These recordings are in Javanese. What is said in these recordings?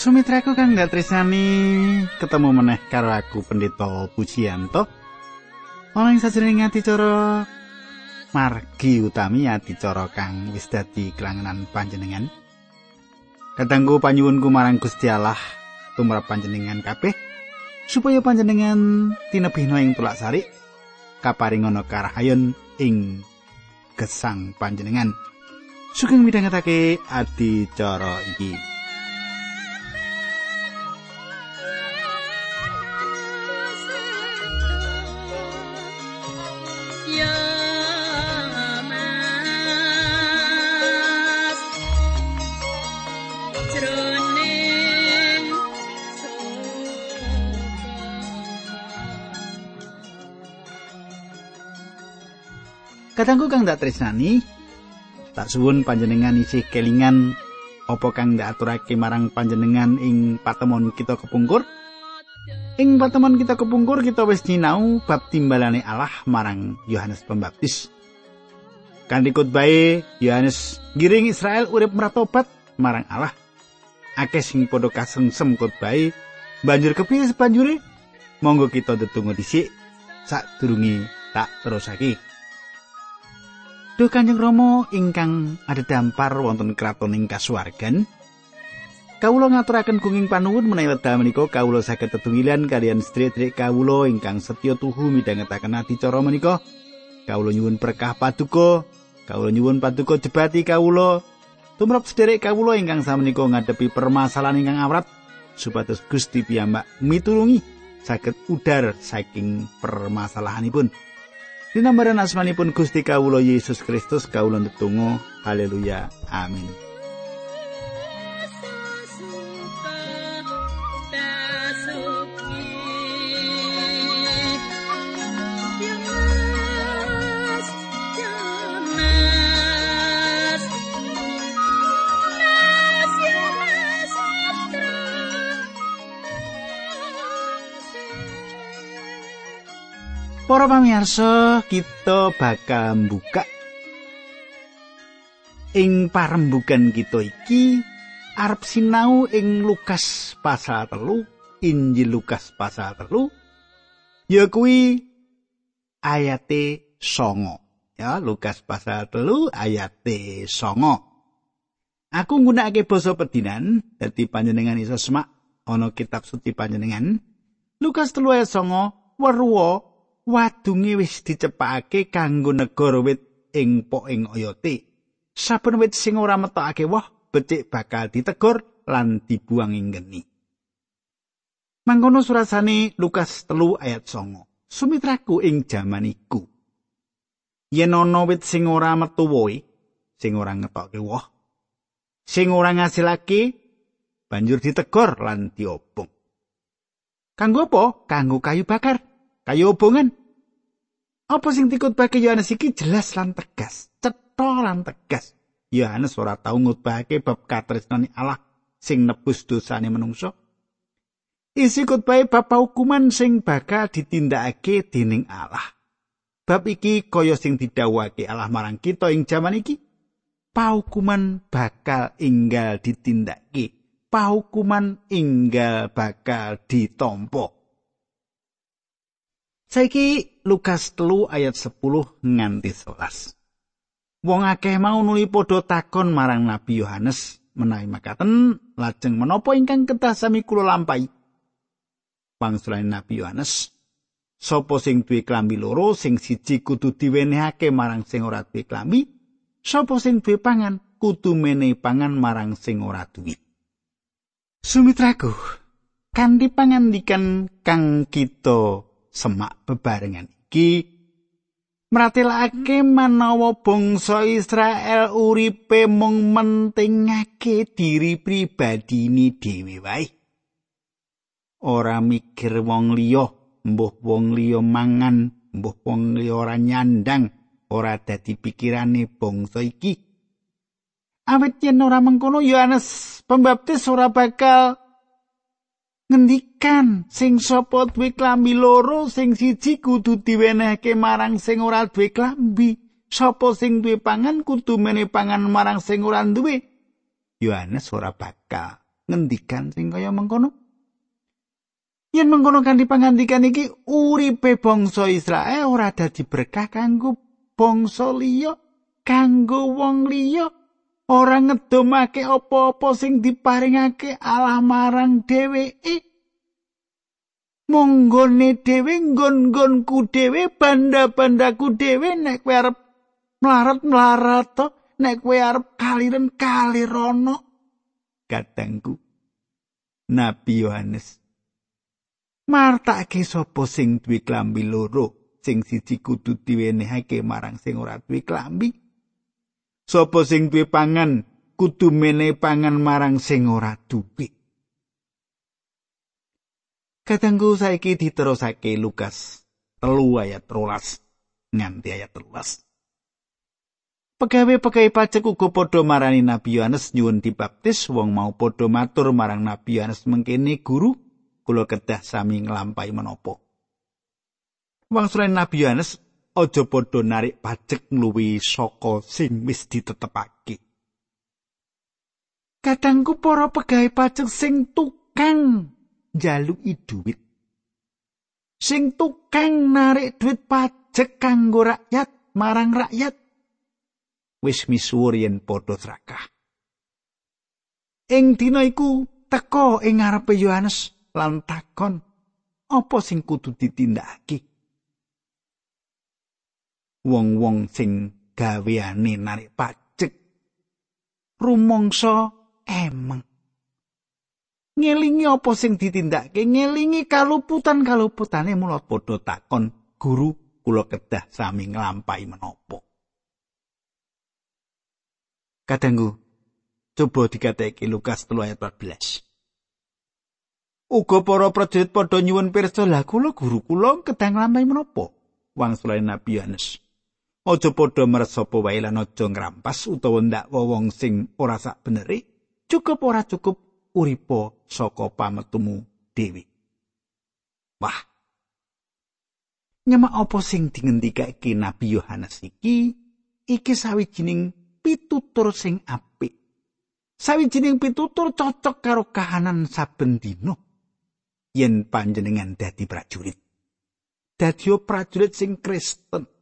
Sumitraku kang ndatresani ketemu meneh karo aku Pendeta Pujiyanto. Ana ing sajroning adicara margi utami adicara kang wis dadi kelangenan panjenengan. Katanggu panyuwunku marang Gusti Allah tumrap panjenengan kabeh supaya panjenengan tinebihna ing tulak sari kaparingana karahayon ing gesang panjenengan. Sugeng midhangetake adicara iki. Kadangku kang dak tresnani, tak suwun panjenengan isih kelingan apa kang dak aturake marang panjenengan ing patemon kita kepungkur. Ing patemon kita kepungkur kita wis nyinau bab timbalane Allah marang Yohanes Pembaptis. Kanthi khotbahe Yohanes giring Israel urip meratobat marang Allah. Akeh sing padha kasengsem khotbahe banjur kepiye sepanjure? Monggo kita tetunggu dhisik sadurunge tak terusake. Duh Kanjeng Rama ingkang adhedhampar wonten kraton ing kasuwargan. Kawula ngaturaken gunging panuwun menawi wekdal menika kawula saged tetunggilan kalian sedherek kawula ingkang setya tuhu midhangetaken adicara menika. Kawula nyuwun berkah paduka, kawula nyuwun paduka jebati kawula tumrap sedherek kawula ingkang samenika ngadepi permasalahan ingkang awrat supados Gusti piyambak mitulungi saged udar saking permasalahanipun. Dinambaran asmanipun Gusti Kawulo Yesus Kristus kawula netunggal haleluya. Amin Para pamirsa, kita bakal buka ing parembugan kita iki arep sinau ing Lukas pasal telu, Injil Lukas pasal telu, ya kuwi ayate songo. Ya, Lukas pasal telu ayate songo. Aku nggunakake basa pedinan, dadi panjenengan iso semak ana kitab suci panjenengan. Lukas telu ayat songo, weruwa wadunge wis dicepakake kanggo negara wit ing poing oyote. Saben wit sing ora metokake woh becik bakal ditegur lan dibuang ing geni. Mangkono surasane Lukas telu ayat songo. Sumitraku ing jaman iku. Yen ana wit sing ora metu wohe, sing ora ngetokke woh, sing ora ngasilake banjur ditegur lan diobong. Kanggo apa? Kanggo kayu bakar, kayu obongan. Apa sing dikutbahke Yohanes iki jelas lan tegas, cetha lan tegas. Yohanes ora tau ngutbahake bab katresnane Allah sing nebus dosane manungsa. Isi khotbah bab hukuman sing bakal ditindakake dening Allah. Bab iki kaya sing didhawuhake Allah marang kita ing jaman iki. Pahukuman bakal inggal ditindakake. Pahukuman inggal bakal ditompo. Saiki Lukas telu ayat 10 nganti 11. Wong akeh mau nuli padha takon marang Nabi Yohanes menawi makaten lajeng menapa ingkang kedah sami kula lampahi. Pangsulane Nabi Yohanes, sapa sing duwe klambi loro sing siji kudu diwenehake marang sing ora duwe klambi, sapa sing duwe pangan kudu menehi pangan marang sing ora duwe. Sumitraku, kanthi pangandikan kang kita semak bebarengan iki. Mratelake manawa bangsa Israel uripe mung mentingake diri pribadine dhewe wae. Ora mikir wong liya mbuh wong liya mangan mbuh wong liya ora nyandang ora dadi pikirane bangsa iki. Awit yen ora mengkono Yohanes pembaptis ora bakal ngendikan sing sapa duwe klambi loro sing siji kudu diwenehke marang sing ora duwe klambi sapa sing duwe pangan kudu mene pangan marang sing ora duwe Yohanes ora bakal ngendikan sing kaya mengkono? Yen mengkono kanthi pangandikan iki uripe bangsa Israel ora dadi berkah kanggo bangsa liya, kanggo wong liya. Ora ngedomake apa-apa sing diparingake Allah marang dheweke monggone dhewe nggon-nggonku dhewe banda-bandaku dhewe nek kowe arep mlarat-mlarat to nek kowe arep kaliren kalirono kadangku Nabi Yohanes martake sapa sing duwe klambi loro sing siji kudu diwenehake marang sing ora duwe klambi sapa sing duwe pangan kudu mene pangan marang sing ora duwe Katanggu saiki diterusake Lukas telu ayat rolas nganti ayat rolas. Pegawe-pegawe pajak uga padha marani Nabi Yohanes nyuwun dibaptis wong mau padha matur marang Nabi Yohanes mengkene guru kula kedah sami nglampahi menapa. Wong Nabi Yohanes aja padha narik pajak ngluwi saka sing wis ditetepake. Kadangku para pegawai pajak sing tukang njaluki dhuwit. Sing tukang narik dhuwit pajak kanggo rakyat marang rakyat wis misuwur yen padha trakah. Ing dina iku teka ing ngarepe Yohanes lan takon, "Apa sing kudu ditindakake?" Wong-wong sing gaweane narik pajak rumangsa emeng. Ngelingi apa sing ditindakake? Ngelingi kaluputan kaluputane mulo padha takon guru kula kedah sami nglampahi menapa. Kadangku coba dikataake Lukas 3 ayat 14 Uga para prajurit padha nyuwun pirsa lah kula guru kula kedah nglampahi menapa? Wangsulane Nabi Yohanes aja padha sapa wae lan aja ngrampas utawa ndak wong sing ora sak beneri cukup ora cukup uripa saka pametumu dewi. Wah! Nyemak apa sing dingendikake Nabi Yohanes iki? Iki sawijining pitutur sing apik. Sawijining pitutur cocok karo kahanan saben dina. Yen panjenengan dadi prajurit. Dadi prajurit sing Kristen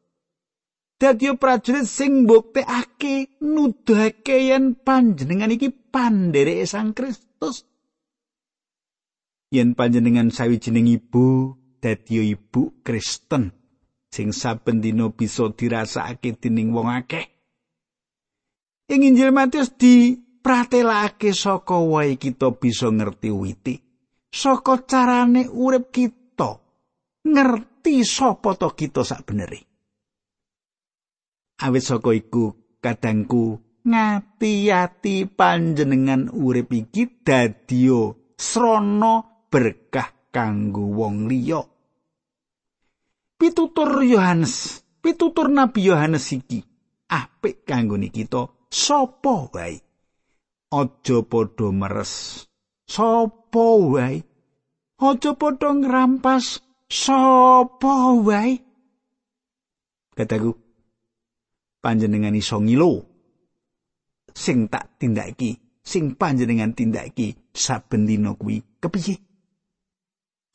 dadi prajurit sing mbuktekake nuduhake yen panjenengan iki pandhereke Sang Kristus. Yen panjenengan sawijining ibu dadi ibu Kristen sing saben dina bisa dirasakake dening wong akeh. Ing Injil Matius dipratelake saka wae kita bisa ngerti witi. Saka carane urip kita ngerti sapa to kita sak beneri. Awit saka iku kadangku ngati-ati panjenengan urip iki dadio srana berkah kanggo wong liya. Pitutur Yohanes pitutur Nabi Yohanes iki apik kanggo kita sapa wae? Aja padha meres. Sapa wae? Aja padha ngrampas. Sapa wae? Kataku panjenengan iso ngilo sing tak tindakake sing panjenengan tindakake saben dina kuwi kepiye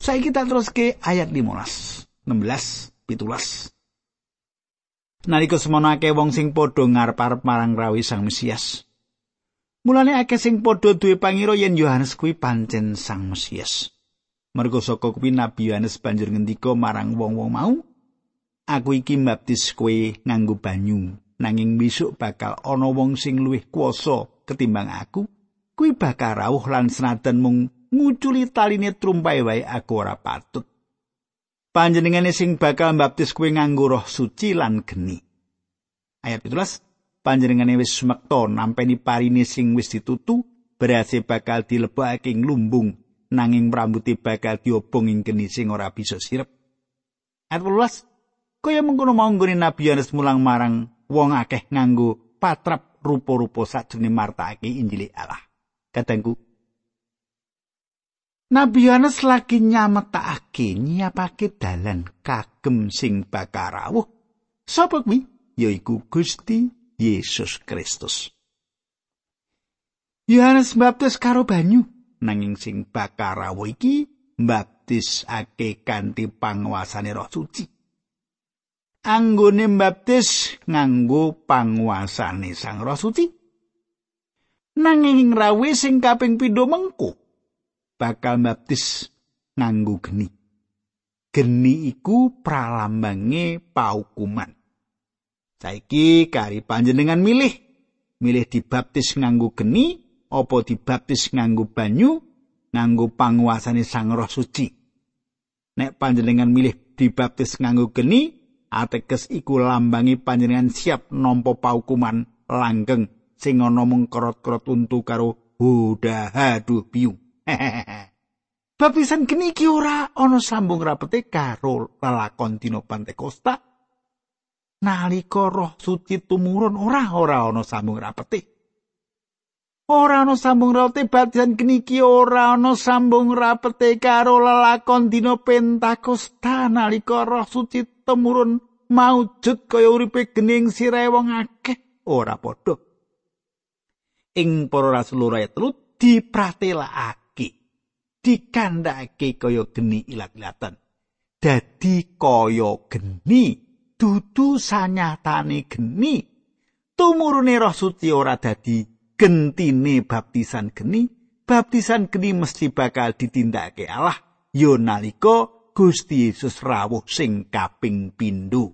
saiki tak teruske ayat 15 16 17 Nalika semono akeh wong sing padha ngarep-arep marang rawi Sang Mesias. Mulane akeh sing padha duwe pangira yen Yohanes kuwi pancen Sang Mesias. Mergo saka kuwi Nabi Yohanes banjur ngendika marang wong-wong mau, aku iki mbaptis kowe nganggo banyu. Nanging besok bakal ana wong sing luwih kuasa ketimbang aku kuwi bakal rawuh lan senajan mung nguculi taline trumpai wae aku ora patut. Panjenengane sing bakal mbaptis kowe nganggo roh suci lan geni. Ayat 17 panjenengane wis sumekta nampeni parine sing wis ditutu berase bakal dilebokake ing lumbung nanging rambuté bakal diobong ing geni sing ora bisa sirep. Ayat 18 kaya mengkono mau nggone Nabi Yohanes mulang marang wong akeh nganggo patrap rupa-rupa sakjroning martakake Injil Allah. Kadangku Nabi Yohanes lagi nyametakake nyiapake dalan kagem sing bakal rawuh. Sapa kuwi? Yaiku Gusti Yesus Kristus. Yohanes baptis karo banyu nanging sing bakal rawuh iki mbaptisake kanthi panguasane Roh Suci. Anggone mbaptis nganggo panguasane Sang Roh Suci. Nanging rawuh sing kaping pindho mengko bakal mbaptis nganggo geni. Geni iku pralambange paukuman. Saiki kari panjenengan milih milih dibaptis nganggo geni apa dibaptis nganggo banyu nganggo panguasane Sang Roh Suci. Nek panjenengan milih dibaptis nganggo geni, ateges iku lambangi panjenengan siap nampa paukuman langgeng sing ana mung krot-krot untu karo hudaha duh piyu. Baptisan geni iki ora ana sambung rapete karo lalakon dina Pantekosta. Nalika Roh Suci tumurun ora ora ana sambung rapete. Ora ana sambung roti badian keniki ora ana sambung rapete karo lelakon dina pentakosta. Nalika roh suci temurun maujud kaya uripe gening sirahe wong akeh ora padha. Ing para rasul ora telu dipratelakake dikandhake kaya geni ilat-ilatan. Dadi kaya geni dudu sanyatane geni. Tumurune roh suci ora dadi gentine baptisan geni. Baptisan geni mesti bakal ditindakake Allah. Yo nalika Gusti Yesus rawuh sing kaping pindho.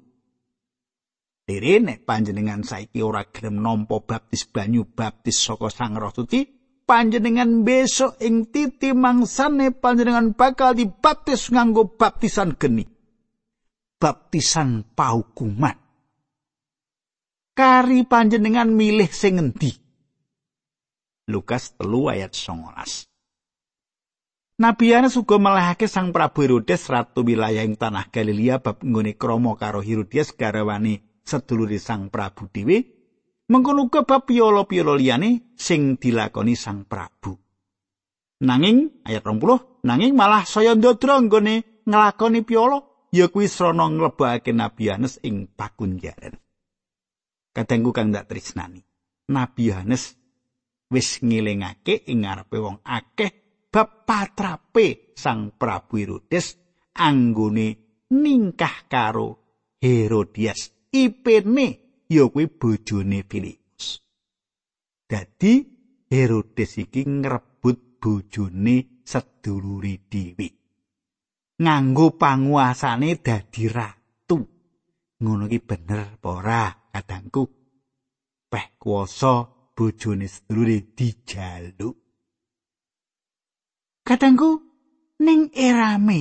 Dere nek panjenengan saiki ora gelem nampa baptis banyu baptis saka Sang Roh Suci panjenengan besok ing titi mangsane panjenengan bakal dibaptis nganggo baptisan geni. Baptisan paukuman. Kari panjenengan milih sing ngendi Lukas telu ayat 19. Nabi Yohanes uga melehake Sang Prabu Herodes ratu wilayah ing tanah Galilea bab nggone krama karo Herodias garawani sedulure Sang Prabu dhewe. Mengkono uga bab piolo-piolo liyane sing dilakoni Sang Prabu. Nanging ayat 20, nanging malah saya ndodro nggone nglakoni piolo ya kuwi srana nglebokake Nabi Yohanes ing pakunjaran. Kadangku kang dak tresnani. Nabi Yohanes wis ngilingake ing ngarepe wong akeh bab patrape Sang Prabu Herodes anggone ningkah karo Herodias ipene ya kuwi bojone Filipus. Dadi Herodes iki ngrebut bojone seduluri dhewe. Nganggo panguasane dadi ratu. Ngono iki bener apa ora kadangku? Peh kuasa bojone sedulure dijaluk. Kadangku ning erame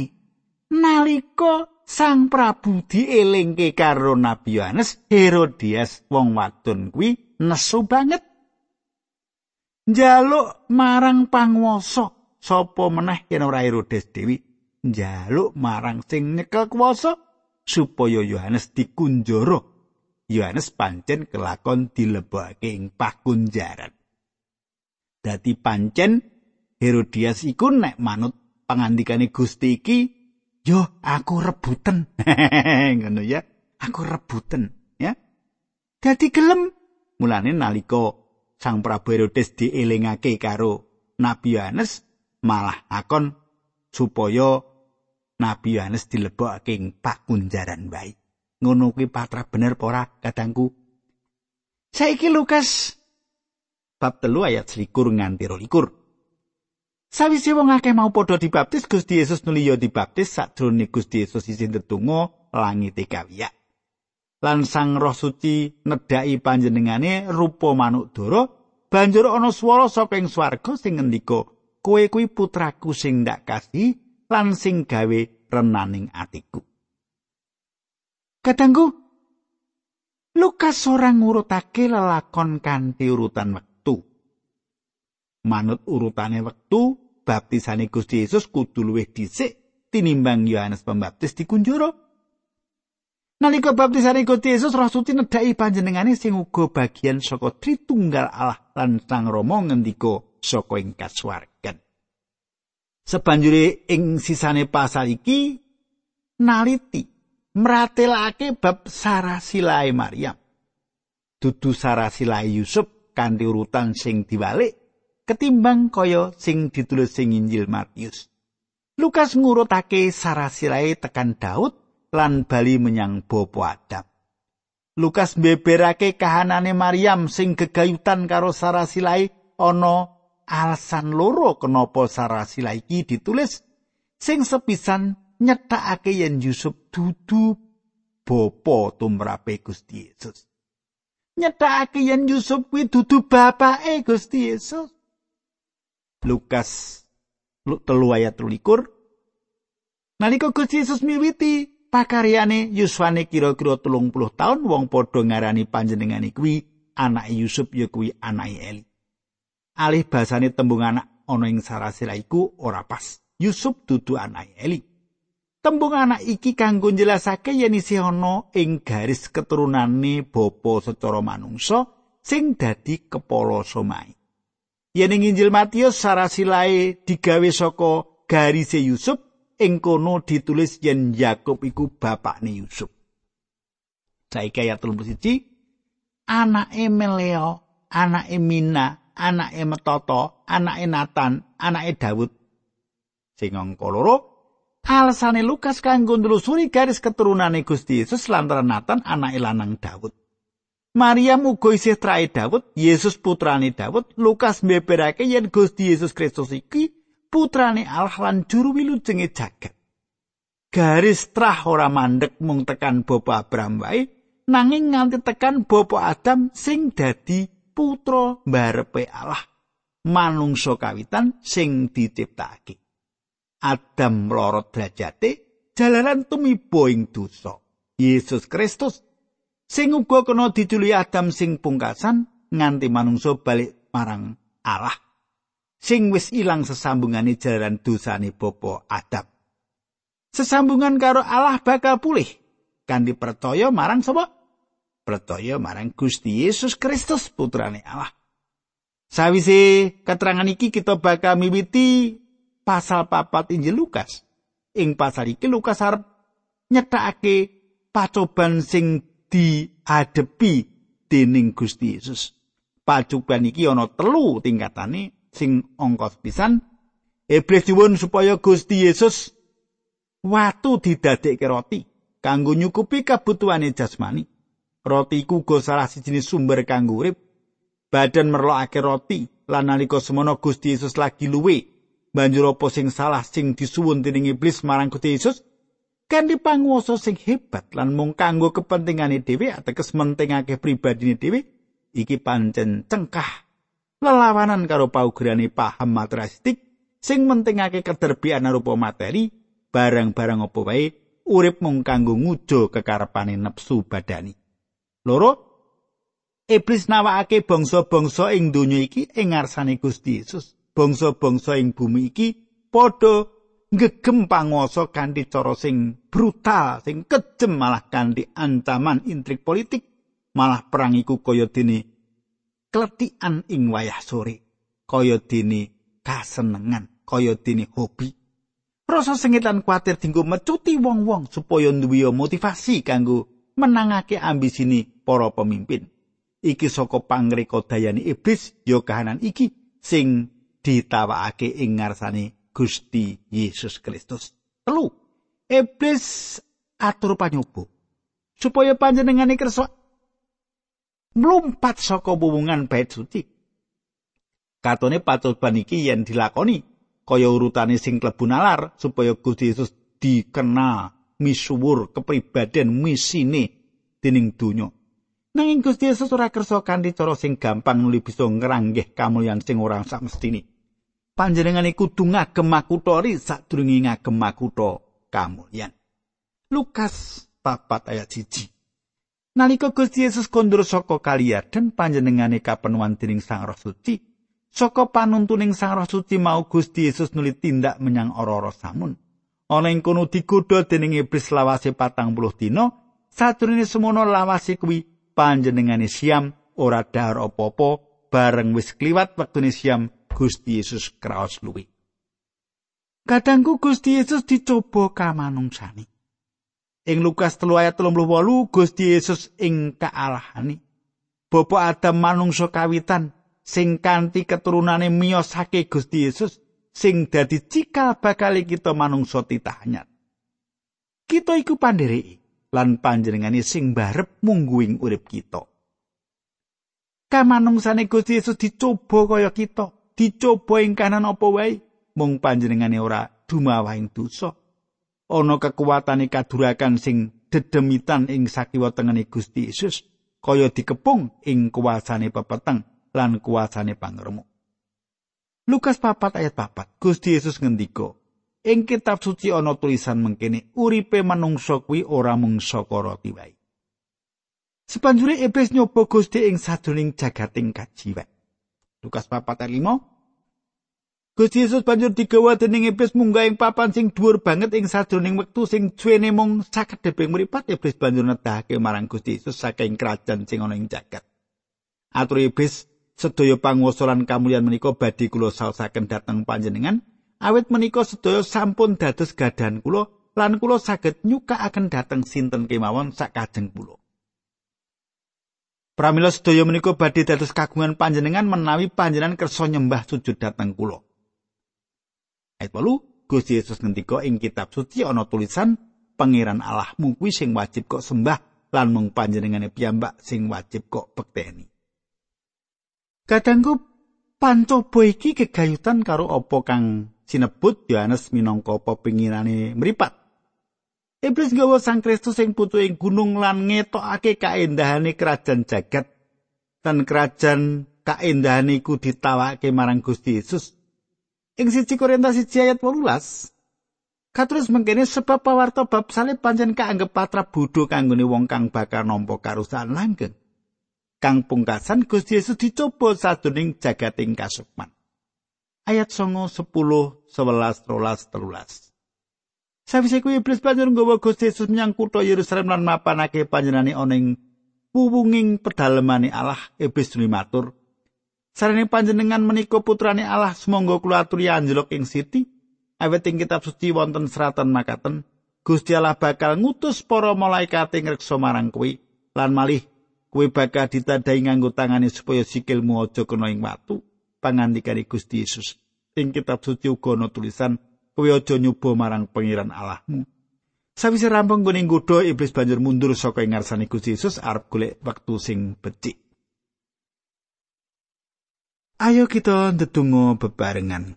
nalika Sang Prabu dielingke karo Nabi Yohanes, Herodias wong wadon kuwi nesu banget. Njaluk marang panguwasa sapa meneh yen ora Herodes dewi njaluk marang sing nyekel kuwasa supaya Yohanes dikunjara Yohanes pancen kelakon dilebokake ing pakunjaran. Dadi pancen Herodias iku nek manut pangandikane Gusti iki, yo aku rebuten. Ngono ya, aku rebuten, ya. Dadi gelem mulane nalika Sang Prabu Herodes dielingake karo Nabi Yohanes malah akon supaya Nabi Yohanes dilebokake ing pakunjaran baik. Ngono kuwi patra bener apa ora kadangku saiki Lukas bab telu ayat selikur nganti rolikur Sawise wong akeh mau padha dibaptis Gusti Yesus nuli yo dibaptis sadurunge Gusti Yesus isin tetungga langit kawiya. Lan Sang Roh Suci nedhaki panjenengane rupa manuk dara banjur ana swara saka ing swarga sing ngendika kowe kuwi putraku sing ndak kasih lan sing gawe renaning atiku. Kadangku Lukas ora ngurutake lelakon kanthi urutan wektu. Manut urutane wektu, baptisane Gusti Yesus kudu luwih dhisik tinimbang Yohanes Pembaptis dikunjara. Nalika baptisane Gusti Yesus Roh Suci nedhaki panjenengane sing uga bagian saka Tritunggal Allah lan Sang Rama ngendika saka ing kasuwargan. Sebanjure ing sisane pasal iki naliti mratelake bab sarasilae Maryam. Dudu sarasilae Yusuf kanthi urutan sing diwalik ketimbang kaya sing ditulis sing Injil Matius. Lukas ngurutake sarasilae tekan Daud lan bali menyang bapa Adam. Lukas beberake kahanane Maryam sing gegayutan karo sarasilae ana alasan loro kenapa sarasilae iki ditulis sing sepisan nyetakake yen Yusuf dudu bapa tumrape Gusti Yesus. Nyetakake yen Yusuf kuwi dudu bapake Gusti Yesus. Lukas telu ayat likur Nalika Gusti Yesus miwiti pakaryane yuswane kira-kira telung puluh tahun wong padha ngarani panjenengane kuwi anak Yusuf ya kuwi anake Eli. Alih basane tembung anak ana ing sarasira iku ora pas. Yusuf dudu anake Eli. Tembung anak iki kanggo njelasake yen isih ana ing garis keturunane bapa secara manungsa sing dadi kepala somai. Yen ing Injil Matius sarasilae digawe saka garise Yusuf ing kono ditulis yen Yakub iku bapakne Yusuf. Saiki ayat 31 anake Meleo, anake Mina, anake Metoto, anake Nathan, anake Daud. Sing angka loro Alasane Lukas kanggo nelusuri garis keturunane Gusti Yesus lantaran Nathan anake lanang Daud. Maria uga isih trae Daud, Yesus putrane Daud, Lukas mbeberake yen Gusti Yesus Kristus iki putrane Allah lan juru wilujenge jagat. Garis trah ora mandek mung tekan Bapa Abraham wae, nanging nganti tekan Bapa Adam sing dadi putra barepe Allah. Manungsa kawitan sing diciptakake. Adam mlorot derajate jalaran tumiba ing dosa. Yesus Kristus sing uga kena diculi Adam sing pungkasan nganti manungsa balik marang Allah sing wis ilang sesambungane jalan dosane bapa Adam. Sesambungan karo Allah bakal pulih kanthi percaya marang sapa? Percaya marang Gusti Yesus Kristus putrane Allah. Sawise keterangan iki kita bakal miwiti pasal papat Injil Lukas. Ing pasal iki Lukas arep nyetakake pacoban sing diadepi dening Gusti Yesus. Pacuban iki ana telu tingkatane sing angka pisan iblis nyuwun supaya Gusti Yesus watu didadekke roti kanggo nyukupi kabutuhane jasmani. Roti iku uga salah siji sumber kanggo urip. Badan merlokake roti lan nalika semono Gusti Yesus lagi luwe. Banjur apa sing salah sing disuwun dening iblis marang Gusti Yesus? kanthi panguwasa sing hebat lan mung kanggo kepentingane dhewe ateges mentingake pribadine dhewe iki pancen cengkah lelawanan karo paugerane paham materialistik sing mentingake kederbian rupa materi barang-barang apa wae urip mung kanggo ngujo kekarepane nepsu badani loro iblis nawakake bangsa-bangsa ing donya iki ing ngarsane Gusti Yesus bangsa-bangsa ing bumi iki padha ngegem panguwasa kanthi cara sing brutal, sing kejem malah kanthi ancaman intrik politik, malah perang iku kaya dene kletikan ing wayah sore, kaya dene kasenengan, kaya dene hobi. Rasa sengitan kuatir dinggo mecuti wong-wong supaya duwe motivasi kanggo menangake ambisine para pemimpin. Iki saka pangreka dayane iblis ya kahanan iki sing ditawakake ing ngarsane Gusti Yesus Kristus. Telu, iblis atur panyoba supaya panjenengane kersa mlumpat saka hubungan bait suci. Katone patoban iki yen dilakoni kaya urutane sing klebu nalar supaya Gusti Yesus dikenal misuwur kepribadian misine dening donya. Nanging Gusti Yesus ora kersa kanthi cara sing gampang nuli bisa ngranggeh kamulyan sing ora sak mestine. Panjenengane kudu ngagem makutha ri sadurunge ngagem makutha kamulyan. Lukas papat ayat siji. Nalika Gusti Yesus kondur saka kaliya dan panjenengane kapenuan dening Sang Roh Suci, saka panuntuning Sang Roh Suci mau Gusti Yesus nuli tindak menyang ora-ora samun. Ana ing kono digodha dening iblis lawase patang puluh dina, sadurunge semono lawase kuwi panjenengane siam ora dahar apa-apa bareng wis kliwat wektune siam Gusti Yesus kraos luwi. Kadangku Gusti Yesus dicoba kamanungsani. Ing Lukas 3 ayat 38 Gusti Yesus ing kaalahani. Bapa Adam manungsa kawitan sing kanthi keturunane miyosake Gusti Yesus sing dadi cikal bakal kita manungsa titah anyar. Kita iku pandhereke lan panjenengane sing barep mungguing urip kita. Kamanungsane Gusti Yesus dicoba kaya kita, dicoba ing kanan apa wae, mung panjenengane ora dumawahing dosa. Ana kekuatane kadurakan sing dedemitan ing sakiwa tengene Gusti Yesus kaya dikepung ing kuasane pepeteng lan kuasane pangremuk. Lukas papat ayat papat Gusti Yesus ngendika ing kitab suci ana tulisan mengkene uripe manungsa kuwi ora mung saka roti wae Sepanjure iblis nyoba Gusti ing sajroning jagating kajiwan. Lukas 4:5 Gusti Yesus banjur digawa dening iblis munggah ing papan sing dhuwur banget ing sajroning wektu sing suwene mung sakedheping mripat iblis banjur nedahake marang Gusti Yesus saking kerajaan sing ana ing jagat. Atur iblis sedaya panguwasa lan kamulyan menika badhe kula saosaken dhateng panjenengan awit menika sedaya sampun dados gadahan kula lan kula saged nyukakaken dhateng sinten kemawon sak kajeng kula. Pramila sedaya menika badhe dados kagungan panjenengan menawi panjenengan kersa nyembah sujud dhateng kula. Ayat 8 Gusti Yesus ngendika ing kitab suci ana tulisan Pangeran Allahmu kuwi sing wajib kok sembah lan mung panjenengane piyambak sing wajib kok bekteni. Kadangku pancoba iki kegayutan karo apa kang sinebut Yohanes minangka pepingirane mripat. Iblis gawa Sang Kristus sing putu ing gunung lan ngetokake kaendahane kerajaan jagat. Dan kerajaan kaendahane iku ditawake marang Gusti Yesus. Ing siji Korintus 1 ayat 18. Katerus mengkene sebab pawarta bab salib pancen kaanggep patra bodho kanggone wong kang bakal nampa karusakan langgeng. Kang pungkasan Gusti Yesus dicoba sadurunge jagating kasukman. Ayat 9, 10, 11, 13, 13. Sawise kuwi iblis banjur nggawa Gusti Yesus menyang kutha Yerusalem lan mapanake panjenengane ana ing puwunging pedalemane Allah. Iblis matur, "Sarene panjenengan menika putrane Allah, semonggo kula aturi anjeluk ing siti." Awet ing kitab suci wonten seratan makaten, Gusti Allah bakal ngutus para malaikat ing reksa marang kuwi lan malih kuwi bakal ditandai nganggo tangane supaya sikilmu aja kena ing watu. Pangandikane Gusti Yesus. Ing kitab suci uga ana tulisan kowe aja nyoba marang pangeran Allahmu. Sawise rampung kuning nggodha iblis banjur mundur saka ing ngarsane Gusti Yesus arep golek wektu sing becik. Ayo kita ndedonga bebarengan.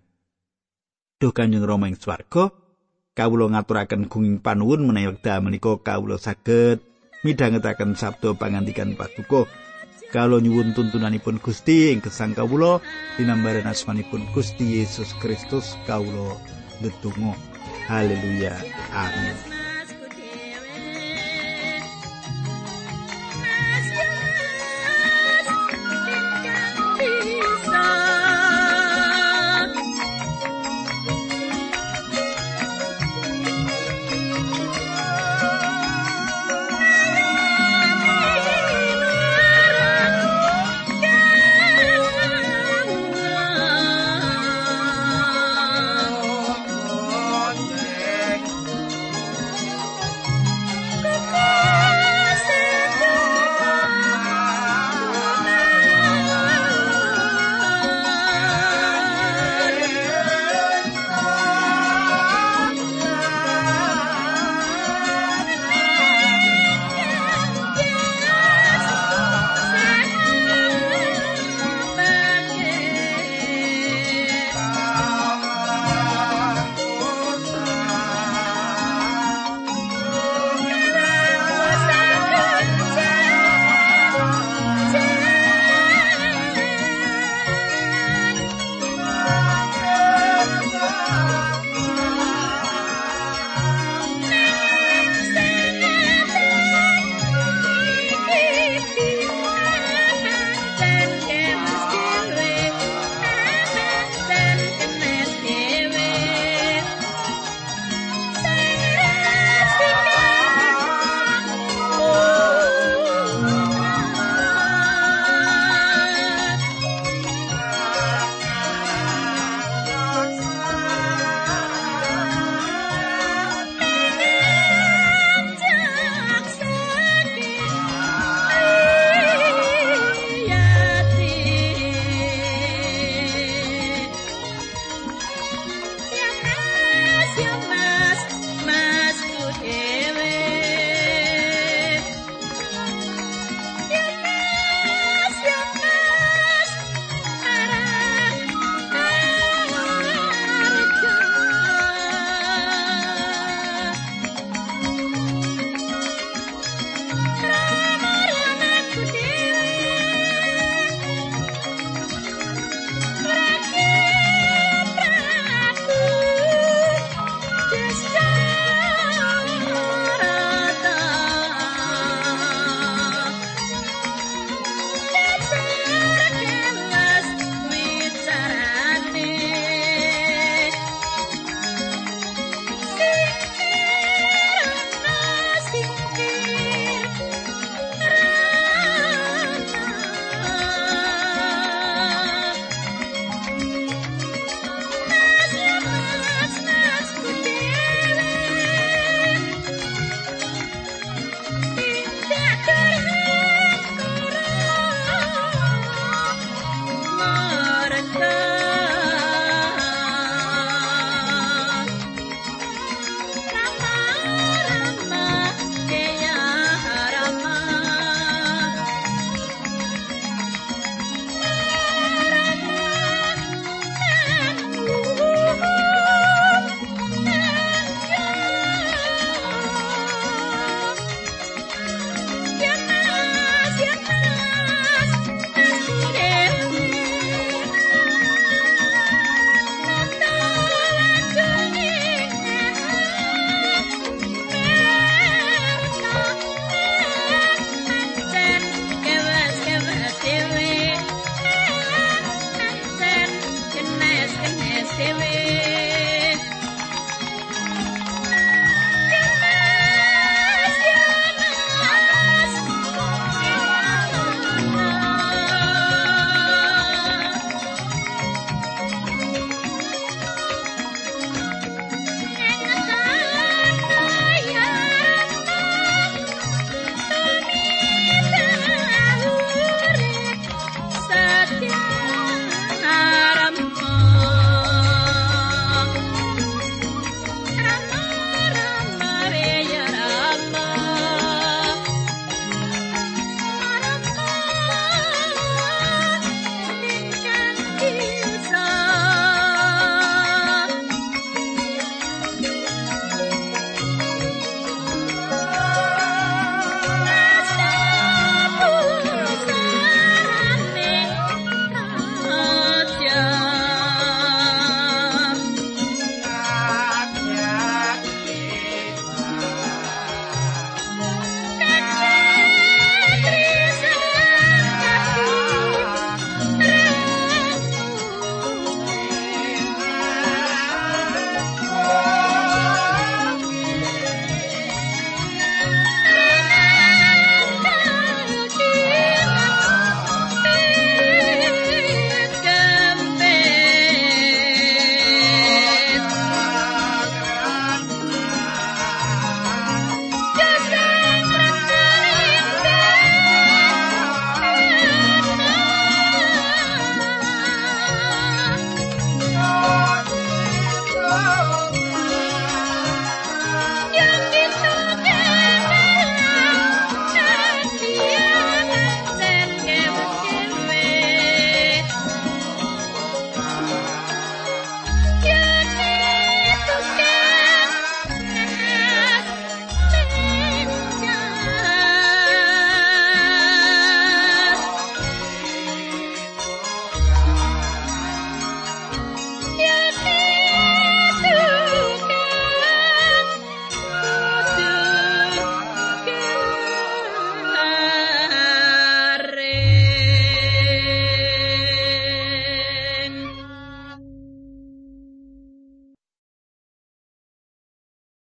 Duh Kanjeng Rama ing swarga, kawula ngaturaken gunging panuwun menawi wekdal menika kawula saged midhangetaken sabda pangandikan patuko. Kalau nyuwun tuntunanipun Gusti ing gesang kawula dinambaran asmanipun Gusti Yesus Kristus kawula ndedonga haleluya. Amin